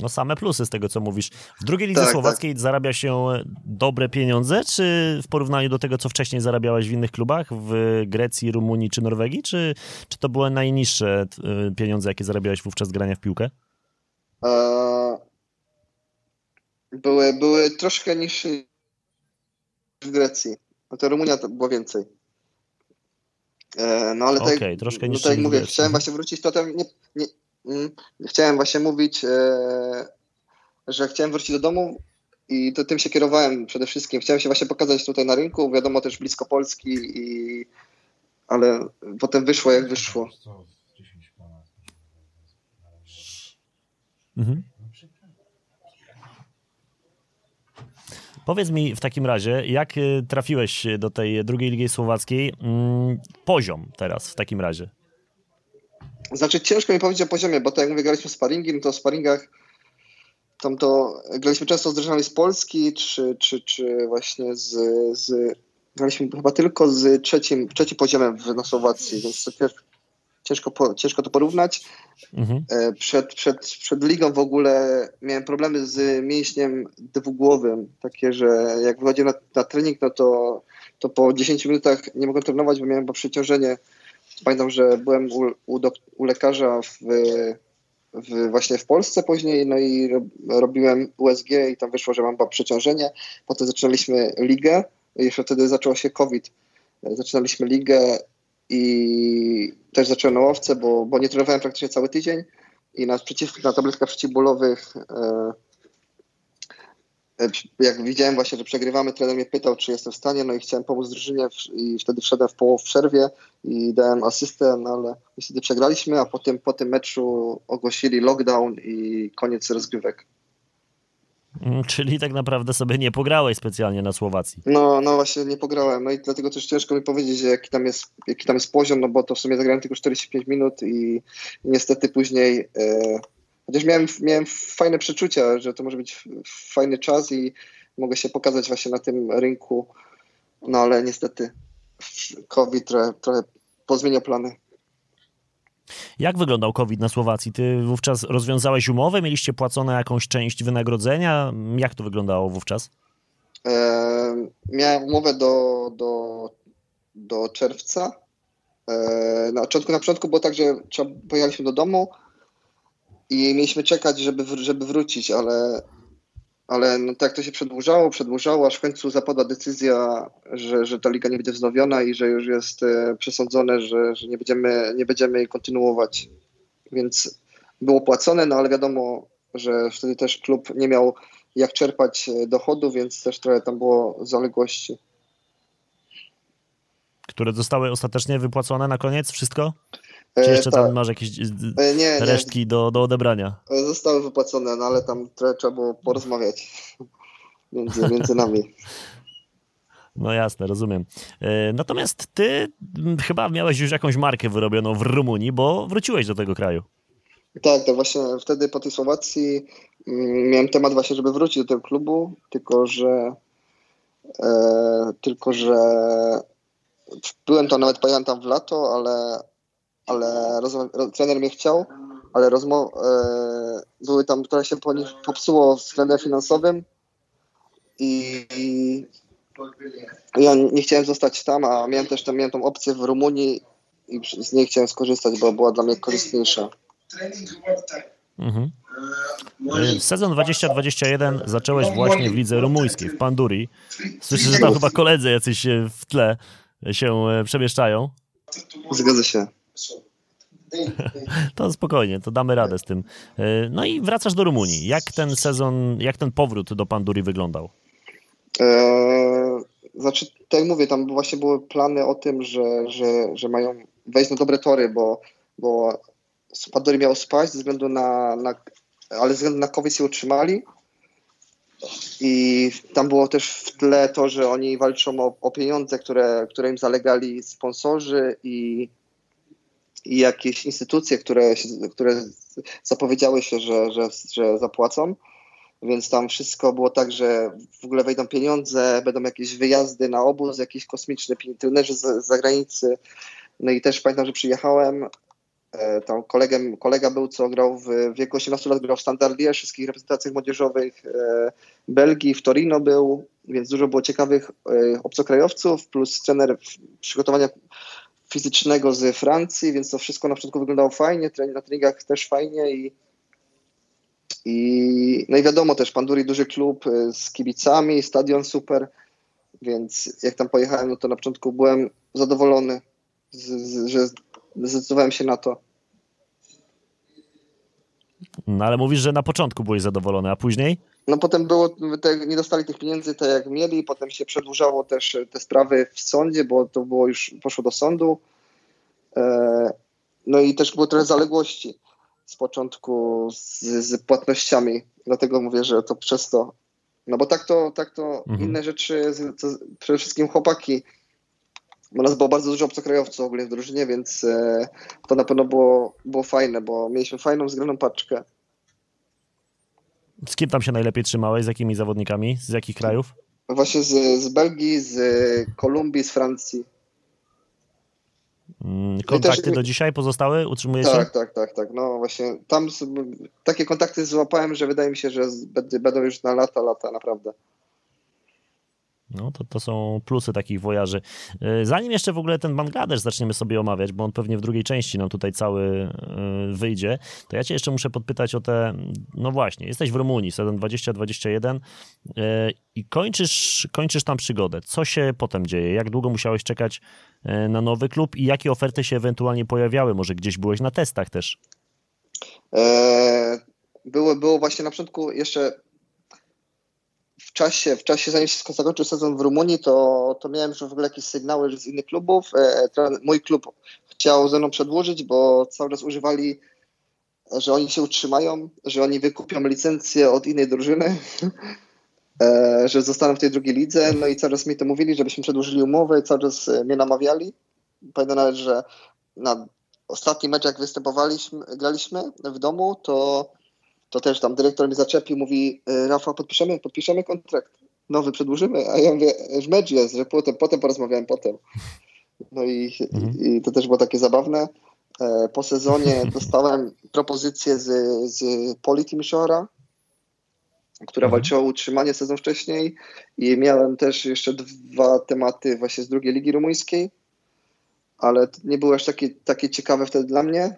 No same plusy z tego, co mówisz. W drugiej lidze tak, słowackiej tak. zarabia się dobre pieniądze, czy w porównaniu do tego, co wcześniej zarabiałeś w innych klubach, w Grecji, Rumunii czy Norwegii, czy, czy to były najniższe y, pieniądze, jakie zarabiałeś wówczas grania w piłkę? E, były, były troszkę niższe w Grecji. No to Rumunia to było więcej. E, no ale tak, okay, troszkę no, tak jak mówię, chciałem właśnie wrócić, to tam nie, nie, chciałem właśnie mówić, e, że chciałem wrócić do domu i to tym się kierowałem przede wszystkim. Chciałem się właśnie pokazać tutaj na rynku, wiadomo też blisko Polski, i, ale potem wyszło jak wyszło. Mhm. Powiedz mi w takim razie, jak y, trafiłeś do tej drugiej ligi słowackiej? Mm, poziom teraz w takim razie. Znaczy ciężko mi powiedzieć o poziomie, bo tak jak mówię, graliśmy sparingi, no to w sparingach tam to graliśmy często z drużynami z Polski, czy, czy, czy właśnie z, z graliśmy chyba tylko z trzecim, trzecim poziomem w, na Słowacji, więc to ciężko, po, ciężko to porównać. Mhm. E, przed, przed, przed ligą w ogóle miałem problemy z mięśniem dwugłowym, takie, że jak wychodziłem na, na trening, no to, to po 10 minutach nie mogłem trenować, bo miałem bo przeciążenie. Pamiętam, że byłem u, u, do, u lekarza w, w, właśnie w Polsce później, no i robiłem USG i tam wyszło, że mam przeciążenie. Potem zaczynaliśmy ligę, jeszcze wtedy zaczął się COVID. Zaczynaliśmy ligę i też zacząłem na łowce, bo, bo nie trenowałem praktycznie cały tydzień i na, przeciw, na tabletkach przeciwbólowych e, jak widziałem właśnie, że przegrywamy, trener mnie pytał, czy jestem w stanie, no i chciałem pomóc drużynie i wtedy wszedłem w połow w przerwie i dałem asystę, no ale niestety przegraliśmy, a potem po tym meczu ogłosili lockdown i koniec rozgrywek. Mm, Czyli tak naprawdę sobie nie pograłeś specjalnie na Słowacji. No, no właśnie nie pograłem, no i dlatego też ciężko mi powiedzieć, jaki tam jest, jaki tam jest poziom, no bo to w sumie zagrałem tylko 45 minut i niestety później, e, chociaż miałem, miałem fajne przeczucia, że to może być fajny czas i mogę się pokazać właśnie na tym rynku, no ale niestety COVID trochę, trochę pozmieniał plany. Jak wyglądał COVID na Słowacji? Ty wówczas rozwiązałeś umowę, mieliście płacone jakąś część wynagrodzenia? Jak to wyglądało wówczas? E, miałem umowę do, do, do czerwca. E, na, początku, na początku było tak, że trzeba, pojechaliśmy do domu i mieliśmy czekać, żeby, żeby wrócić, ale, ale no, tak to się przedłużało, przedłużało, aż w końcu zapadła decyzja, że, że ta liga nie będzie wznowiona i że już jest e, przesądzone, że, że nie, będziemy, nie będziemy jej kontynuować. Więc było płacone, no ale wiadomo, że wtedy też klub nie miał jak czerpać e, dochodu, więc też trochę tam było zaległości. Które zostały ostatecznie wypłacone na koniec? Wszystko? E, Czy jeszcze tam tak. masz jakieś z- E, nie, nie, resztki do, do odebrania? e, zostały wypłacone, no ale tam trochę trzeba było porozmawiać między, między nami. No jasne, rozumiem. E, Natomiast ty chyba miałeś już jakąś markę wyrobioną w Rumunii, bo wróciłeś do tego kraju. Tak, tak właśnie wtedy po tej Słowacji mm, miałem temat właśnie, żeby wrócić do tego klubu, tylko że e, tylko że byłem tam nawet pamiętam w lato, ale ale trener mnie chciał, ale rozmo- e, były tam, trochę się po nich popsuło względem finansowym i, i ja nie chciałem zostać tam, a miałem też tam, miałem tą opcję w Rumunii i z niej chciałem skorzystać, bo była dla mnie korzystniejsza. Mhm. E, Sezon 2021 zacząłeś właśnie w lidze rumuńskiej, w Panduri. Słyszę, że tam chyba koledzy jacyś e, w tle się przemieszczają. Zgadza się. To spokojnie, to damy radę z tym. E, No i wracasz do Rumunii. Jak ten sezon, jak ten powrót do Panduri wyglądał? Eee, znaczy, tak jak mówię, tam właśnie były plany o tym, że, że, że mają wejść na dobre tory, bo, bo Spadori miał spaść ze względu na, na ale ze względu na COVID się utrzymali i tam było też w tle to, że oni walczą o, o pieniądze, które, które im zalegali sponsorzy i, i jakieś instytucje, które, które zapowiedziały się, że, że, że zapłacą. Więc tam wszystko było tak, że w ogóle wejdą pieniądze, będą jakieś wyjazdy na obóz, jakieś kosmiczne trenerzy z zagranicy. No i też pamiętam, że przyjechałem. e, Tam kolegem, kolega był, co grał w w wieku 18 lat, grał w Standardzie, wszystkich reprezentacjach młodzieżowych e, Belgii, w Torino był, więc dużo było ciekawych e, obcokrajowców, plus trener przygotowania fizycznego z Francji, więc to wszystko na początku wyglądało fajnie, trening na treningach też fajnie i i, no i wiadomo też, Panduri duży klub y, z kibicami, stadion super, więc jak tam pojechałem, no to na początku byłem zadowolony, z, z, że zdecydowałem się na to. No ale mówisz, że na początku byłeś zadowolony, a później? No potem było, te, nie dostali tych pieniędzy tak jak mieli, potem się przedłużało też te sprawy w sądzie, bo to było już, poszło do sądu. E, no i też było trochę zaległości z początku z, z płatnościami, dlatego mówię, że to przez to. No bo tak to, tak to Mhm. inne rzeczy, to, przede wszystkim chłopaki, bo nas było bardzo dużo obcokrajowców ogólnie w drużynie, więc e, to na pewno było, było fajne, bo mieliśmy fajną, zgraną paczkę. Z kim tam się najlepiej trzymałeś? Z jakimi zawodnikami? Z jakich krajów? Właśnie z, z Belgii, z Kolumbii, z Francji. Mm, Kontakty też- do dzisiaj pozostały? Utrzymujecie? Tak, tak, tak, tak. No właśnie tam takie kontakty złapałem, że wydaje mi się, że będę- będą już na lata, lata, naprawdę. No to, to są plusy takich wojaży. E, Zanim jeszcze w ogóle ten Bangladesz zaczniemy sobie omawiać, bo on pewnie w drugiej części nam tutaj cały e, wyjdzie, to ja cię jeszcze muszę podpytać o te, no właśnie, jesteś w Rumunii, sezon 2021 e, i kończysz, kończysz tam przygodę. Co się potem dzieje? Jak długo musiałeś czekać na nowy klub i jakie oferty się ewentualnie pojawiały? Może gdzieś byłeś na testach też? Eee, było, było właśnie na początku jeszcze w czasie, w czasie zanim się zakończył sezon w Rumunii, to, to miałem już w ogóle jakieś sygnały z innych klubów. E, mój klub chciał ze mną przedłużyć, bo cały czas używali, że oni się utrzymają, że oni wykupią licencję od innej drużyny, e, że zostaną w tej drugiej lidze. No i cały czas mi to mówili, żebyśmy przedłużyli umowę, cały czas mnie namawiali. Pamiętam nawet, że na ostatni mecz, jak występowaliśmy, graliśmy w domu, to to też tam dyrektor mnie zaczepił, mówi e, Rafał, podpiszemy, podpiszemy kontrakt, nowy przedłużymy, a ja mówię, że mecz jest, że potem, potem porozmawiałem potem. No i, mhm. i to też było takie zabawne. E, po sezonie dostałem propozycję z, z Shora, która mhm. walczyła o utrzymanie sezon wcześniej i miałem też jeszcze dwa tematy właśnie z drugiej ligi rumuńskiej, ale nie były aż takie, takie ciekawe wtedy dla mnie.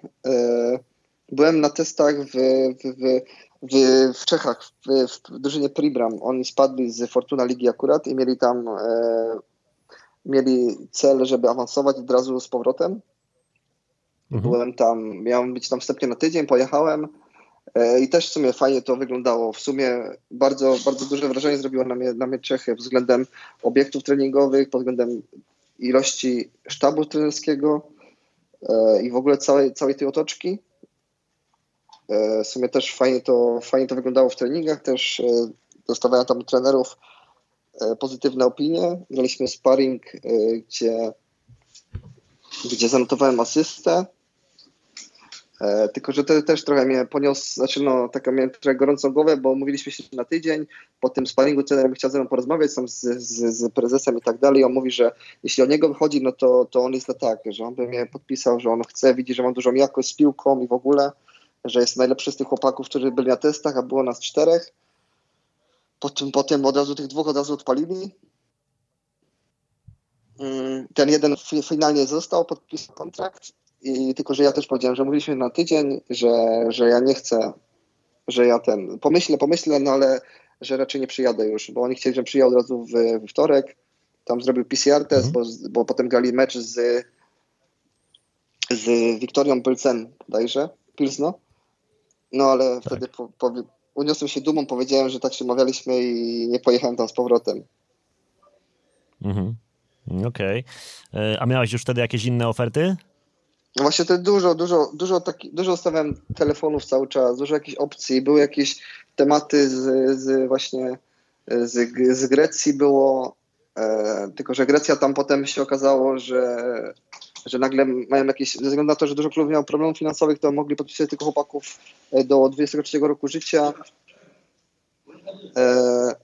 Byłem na testach w, w, w, w, w Czechach, w, w drużynie Pribram. Oni spadli z Fortuna Ligi akurat i mieli tam e, mieli cel, żeby awansować od razu z powrotem. Mhm. Byłem tam, miałem być tam wstępnie na tydzień, pojechałem e, i też w sumie fajnie to wyglądało. W sumie bardzo, bardzo duże wrażenie zrobiło na mnie, na mnie Czechy względem obiektów treningowych, pod względem ilości sztabu trenerskiego e, i w ogóle całej, całej tej otoczki. E, w sumie też fajnie to, fajnie to wyglądało w treningach, też e, dostawałem tam trenerów e, pozytywne opinie. Graliśmy sparring, gdzie, gdzie zanotowałem asystę. Tylko, że to też trochę mnie poniósł, znaczy no, taka miałem trochę gorącą głowę, bo mówiliśmy się na tydzień, po tym sparingu trener chciał ze mną porozmawiać tam z, z, z prezesem i tak dalej. On mówi, że jeśli o niego wychodzi, no to, to on jest na tak, że on by mnie podpisał, że on chce, widzi, że mam dużą jakość z piłką i w ogóle że jest najlepszy z tych chłopaków, którzy byli na testach, a było nas czterech. Potem, potem od razu tych dwóch od razu odpalili. Mm, ten jeden finalnie został, podpisał kontrakt. I tylko, że ja też powiedziałem, że mówiliśmy na tydzień, że, że ja nie chcę, że ja ten, pomyślę, pomyślę, no ale że raczej nie przyjadę już, bo oni chcieli, żebym przyjechał od razu w, w wtorek. Tam zrobił PCR test, mhm. bo, bo potem grali mecz z, z Wiktorią Pilsen, dajże, Pilsno. No ale tak. wtedy po, po, uniosłem się dumą, powiedziałem, że tak się umawialiśmy i nie pojechałem tam z powrotem. Mhm. Okej. Okay. E, a miałeś już wtedy jakieś inne oferty? No właśnie to dużo, dużo, dużo, taki, dużo ustawiałem telefonów cały czas, dużo jakichś opcji, były jakieś tematy z, z właśnie z, z Grecji było, e, tylko że Grecja tam potem się okazało, że że nagle mają jakieś, ze względu na to, że dużo klubów miało problemów finansowych, to mogli podpisać tylko chłopaków e, do 23 roku życia. E,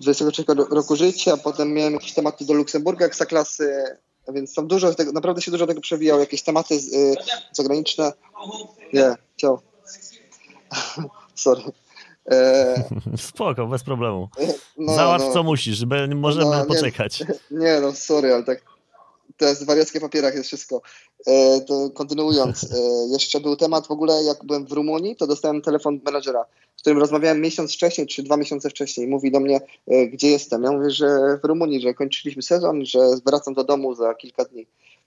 23 roku życia, potem miałem jakieś tematy do Luksemburga, klasy, więc tam dużo tego, naprawdę się dużo tego przewijało, jakieś tematy y, zagraniczne. Nie, yeah, ciao. Sorry. E, Spoko, bez problemu. No, Załatw no, co musisz, możemy no, poczekać. Nie, nie, no sorry, ale tak to jest w wariackie papierach jest wszystko. E, to kontynuując, e, jeszcze był temat w ogóle, jak byłem w Rumunii, to dostałem telefon menadżera, z którym rozmawiałem miesiąc wcześniej, czy dwa miesiące wcześniej. Mówi do mnie, e, gdzie jestem. Ja mówię, że w Rumunii, że kończyliśmy sezon, że wracam do domu za kilka dni.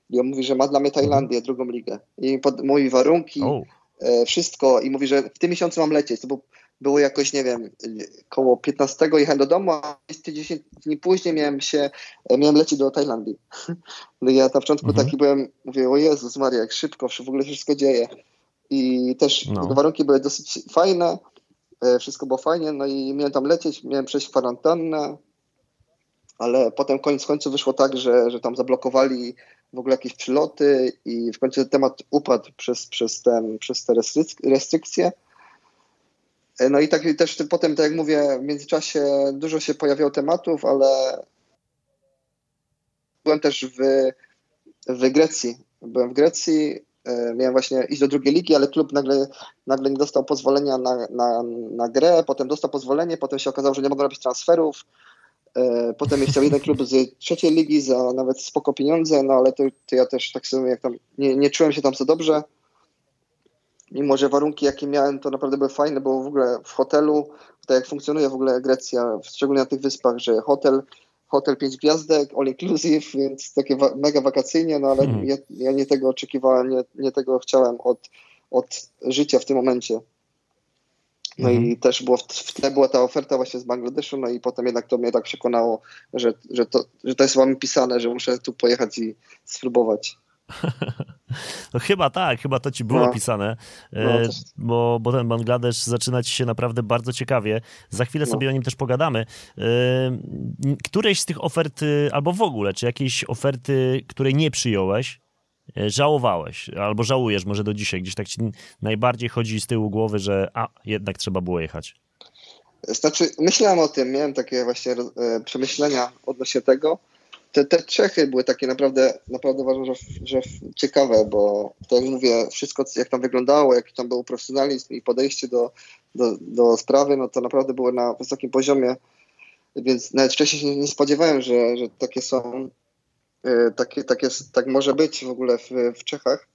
I on mówi, że ma dla mnie Tajlandię, drugą ligę. I pod, mówi warunki, oh. wszystko. I mówi, że w tym miesiącu mam lecieć. To był było jakoś, nie wiem, koło 15 jechałem do domu, a 10 dni później miałem się, miałem lecieć do Tajlandii. No ja na początku mhm. taki byłem, mówię, o Jezus Maria, jak szybko, w ogóle się wszystko dzieje. I też no. warunki były dosyć fajne, e, wszystko było fajnie, no i miałem tam lecieć, miałem przejść kwarantannę, ale potem koniec końców wyszło tak, że, że tam zablokowali w ogóle jakieś przyloty i w końcu temat upadł przez, przez, ten, przez te restrykcje. No i tak też potem, tak jak mówię, w międzyczasie dużo się pojawiało tematów, ale byłem też w, w Grecji. Byłem w Grecji, e, miałem właśnie iść do drugiej ligi, ale klub nagle, nagle nie dostał pozwolenia na, na, na grę, potem dostał pozwolenie, potem się okazało, że nie mogą robić transferów. E, potem chciał jeden klub z trzeciej ligi za nawet spoko pieniądze, no ale to, to ja też tak sobie jak tam nie, nie czułem się tam za dobrze mimo że warunki, jakie miałem, to naprawdę były fajne, bo w ogóle w hotelu, tak jak funkcjonuje w ogóle Grecja, szczególnie na tych wyspach, że hotel, hotel 5 gwiazdek, all inclusive, więc takie wa mega wakacyjnie, no ale hmm. ja, ja, nie tego oczekiwałem, nie, nie tego chciałem od, od życia w tym momencie. No Mhm. i też było, w tle była ta oferta właśnie z Bangladeszu, no i potem jednak to mnie tak przekonało, że, że, to, że to jest wam pisane, że muszę tu pojechać i spróbować. No chyba tak, chyba to ci było No. pisane, No, e, bo, bo ten Bangladesz zaczyna ci się naprawdę bardzo ciekawie. Za chwilę No. sobie o nim też pogadamy. E, Któreś z tych ofert, y, albo w ogóle, czy jakieś oferty, której nie przyjąłeś, e, żałowałeś, albo żałujesz może do dzisiaj, gdzieś tak ci najbardziej chodzi z tyłu głowy, że a, jednak trzeba było jechać. Znaczy, myślałem o tym, miałem takie właśnie e, przemyślenia odnośnie tego. Te, te Czechy były takie naprawdę, naprawdę uważam, że, że ciekawe, bo tak jak mówię, wszystko jak tam wyglądało, jaki tam był profesjonalizm i podejście do, do, do sprawy, no to naprawdę było na wysokim poziomie, więc nawet wcześniej się nie spodziewałem, że, że takie są, e, takie, takie, tak może być w ogóle w, w Czechach.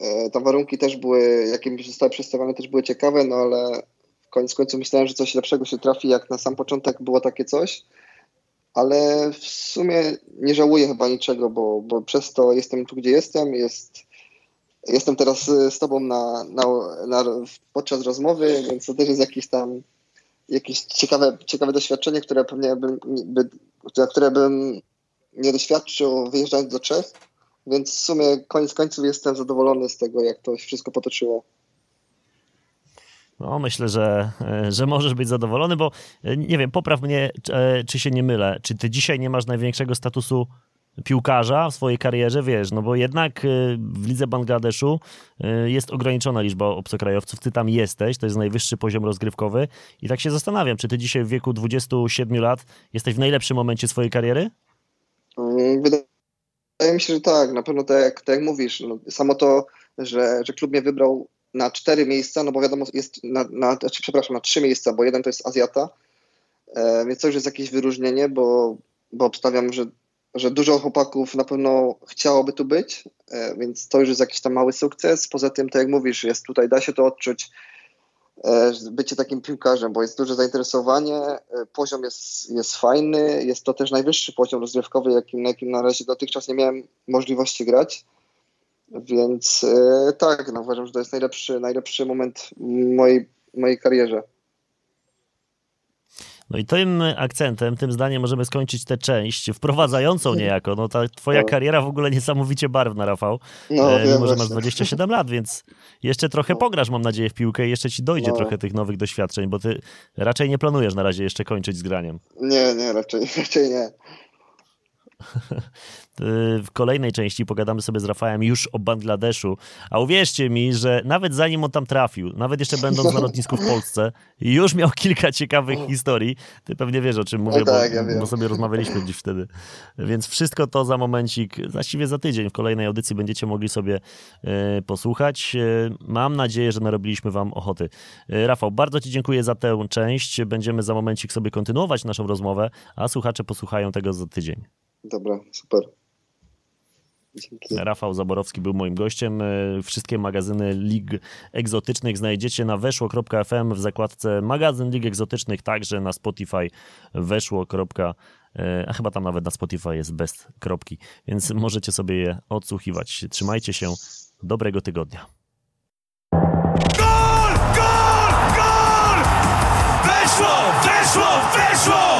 E, Tam warunki też były, jakie mi zostały przedstawione, też były ciekawe, no ale koniec końców myślałem, że coś lepszego się trafi, jak na sam początek było takie coś, ale w sumie nie żałuję chyba niczego, bo, bo przez to jestem tu, gdzie jestem, jest, jestem teraz y, z tobą na, na, na, podczas rozmowy, więc to też jest jakieś tam jakieś ciekawe, ciekawe doświadczenie, które pewnie bym, by, które bym nie doświadczył wyjeżdżając do Czech, więc w sumie koniec końców jestem zadowolony z tego, jak to się wszystko potoczyło. No, myślę, że, e, że możesz być zadowolony, bo e, nie wiem, popraw mnie, czy- e, czy się nie mylę. Czy ty dzisiaj nie masz największego statusu piłkarza w swojej karierze? Wiesz, no bo jednak w lidze Bangladeszu jest ograniczona liczba obcokrajowców. Ty tam jesteś, to jest najwyższy poziom rozgrywkowy. I tak się zastanawiam, czy ty dzisiaj w wieku 27 lat jesteś w najlepszym momencie swojej kariery? Mm, Wydaje mi się, że tak. Na pewno tak tak jak mówisz, no, samo to, że, że klub mnie wybrał na cztery miejsca, no bo wiadomo, jest na, na znaczy, przepraszam, na trzy miejsca, bo jeden to jest Azjata, e, więc to już jest jakieś wyróżnienie, bo, bo obstawiam, że, że dużo chłopaków na pewno chciałoby tu być, e, więc to już jest jakiś tam mały sukces. Poza tym, tak jak mówisz, jest tutaj, da się to odczuć, e, bycie takim piłkarzem, bo jest duże zainteresowanie, e, poziom jest, jest fajny, jest to też najwyższy poziom rozgrywkowy, jakim, na jakim na razie dotychczas nie miałem możliwości grać. Więc e, tak, no, uważam, że to jest najlepszy, najlepszy moment mojej, mojej karierze. No i tym akcentem, tym zdaniem możemy skończyć tę część wprowadzającą niejako. No ta twoja No. kariera w ogóle niesamowicie barwna, Rafał. No, e, mimo, że masz właśnie. 27 lat, więc jeszcze trochę No. pograsz, mam nadzieję, w piłkę i jeszcze ci dojdzie No. trochę tych nowych doświadczeń, bo ty raczej nie planujesz na razie jeszcze kończyć z graniem. Nie, nie, raczej, raczej nie. W kolejnej części pogadamy sobie z Rafałem już o Bangladeszu, a uwierzcie mi, że nawet zanim on tam trafił, nawet jeszcze będąc na lotnisku w Polsce, już miał kilka ciekawych historii. Ty pewnie wiesz, o czym mówię, No tak, bo, ja bo sobie rozmawialiśmy dziś wtedy. Więc wszystko to za momencik, właściwie za tydzień w kolejnej audycji będziecie mogli sobie e, posłuchać. E, mam nadzieję, że narobiliśmy wam ochoty. E, Rafał, bardzo ci dziękuję za tę część. Będziemy za momencik sobie kontynuować naszą rozmowę, a słuchacze posłuchają tego za tydzień. Dobra, super. Dzięki. Rafał Zaborowski był moim gościem. E, wszystkie magazyny lig egzotycznych znajdziecie na weszło.fm w zakładce magazyn lig egzotycznych, także na Spotify weszło.fm e, a chyba tam nawet na Spotify jest bez kropki, więc możecie sobie je odsłuchiwać. Trzymajcie się, dobrego tygodnia. Gol! Gol! Gol! Weszło! Weszło! Weszło!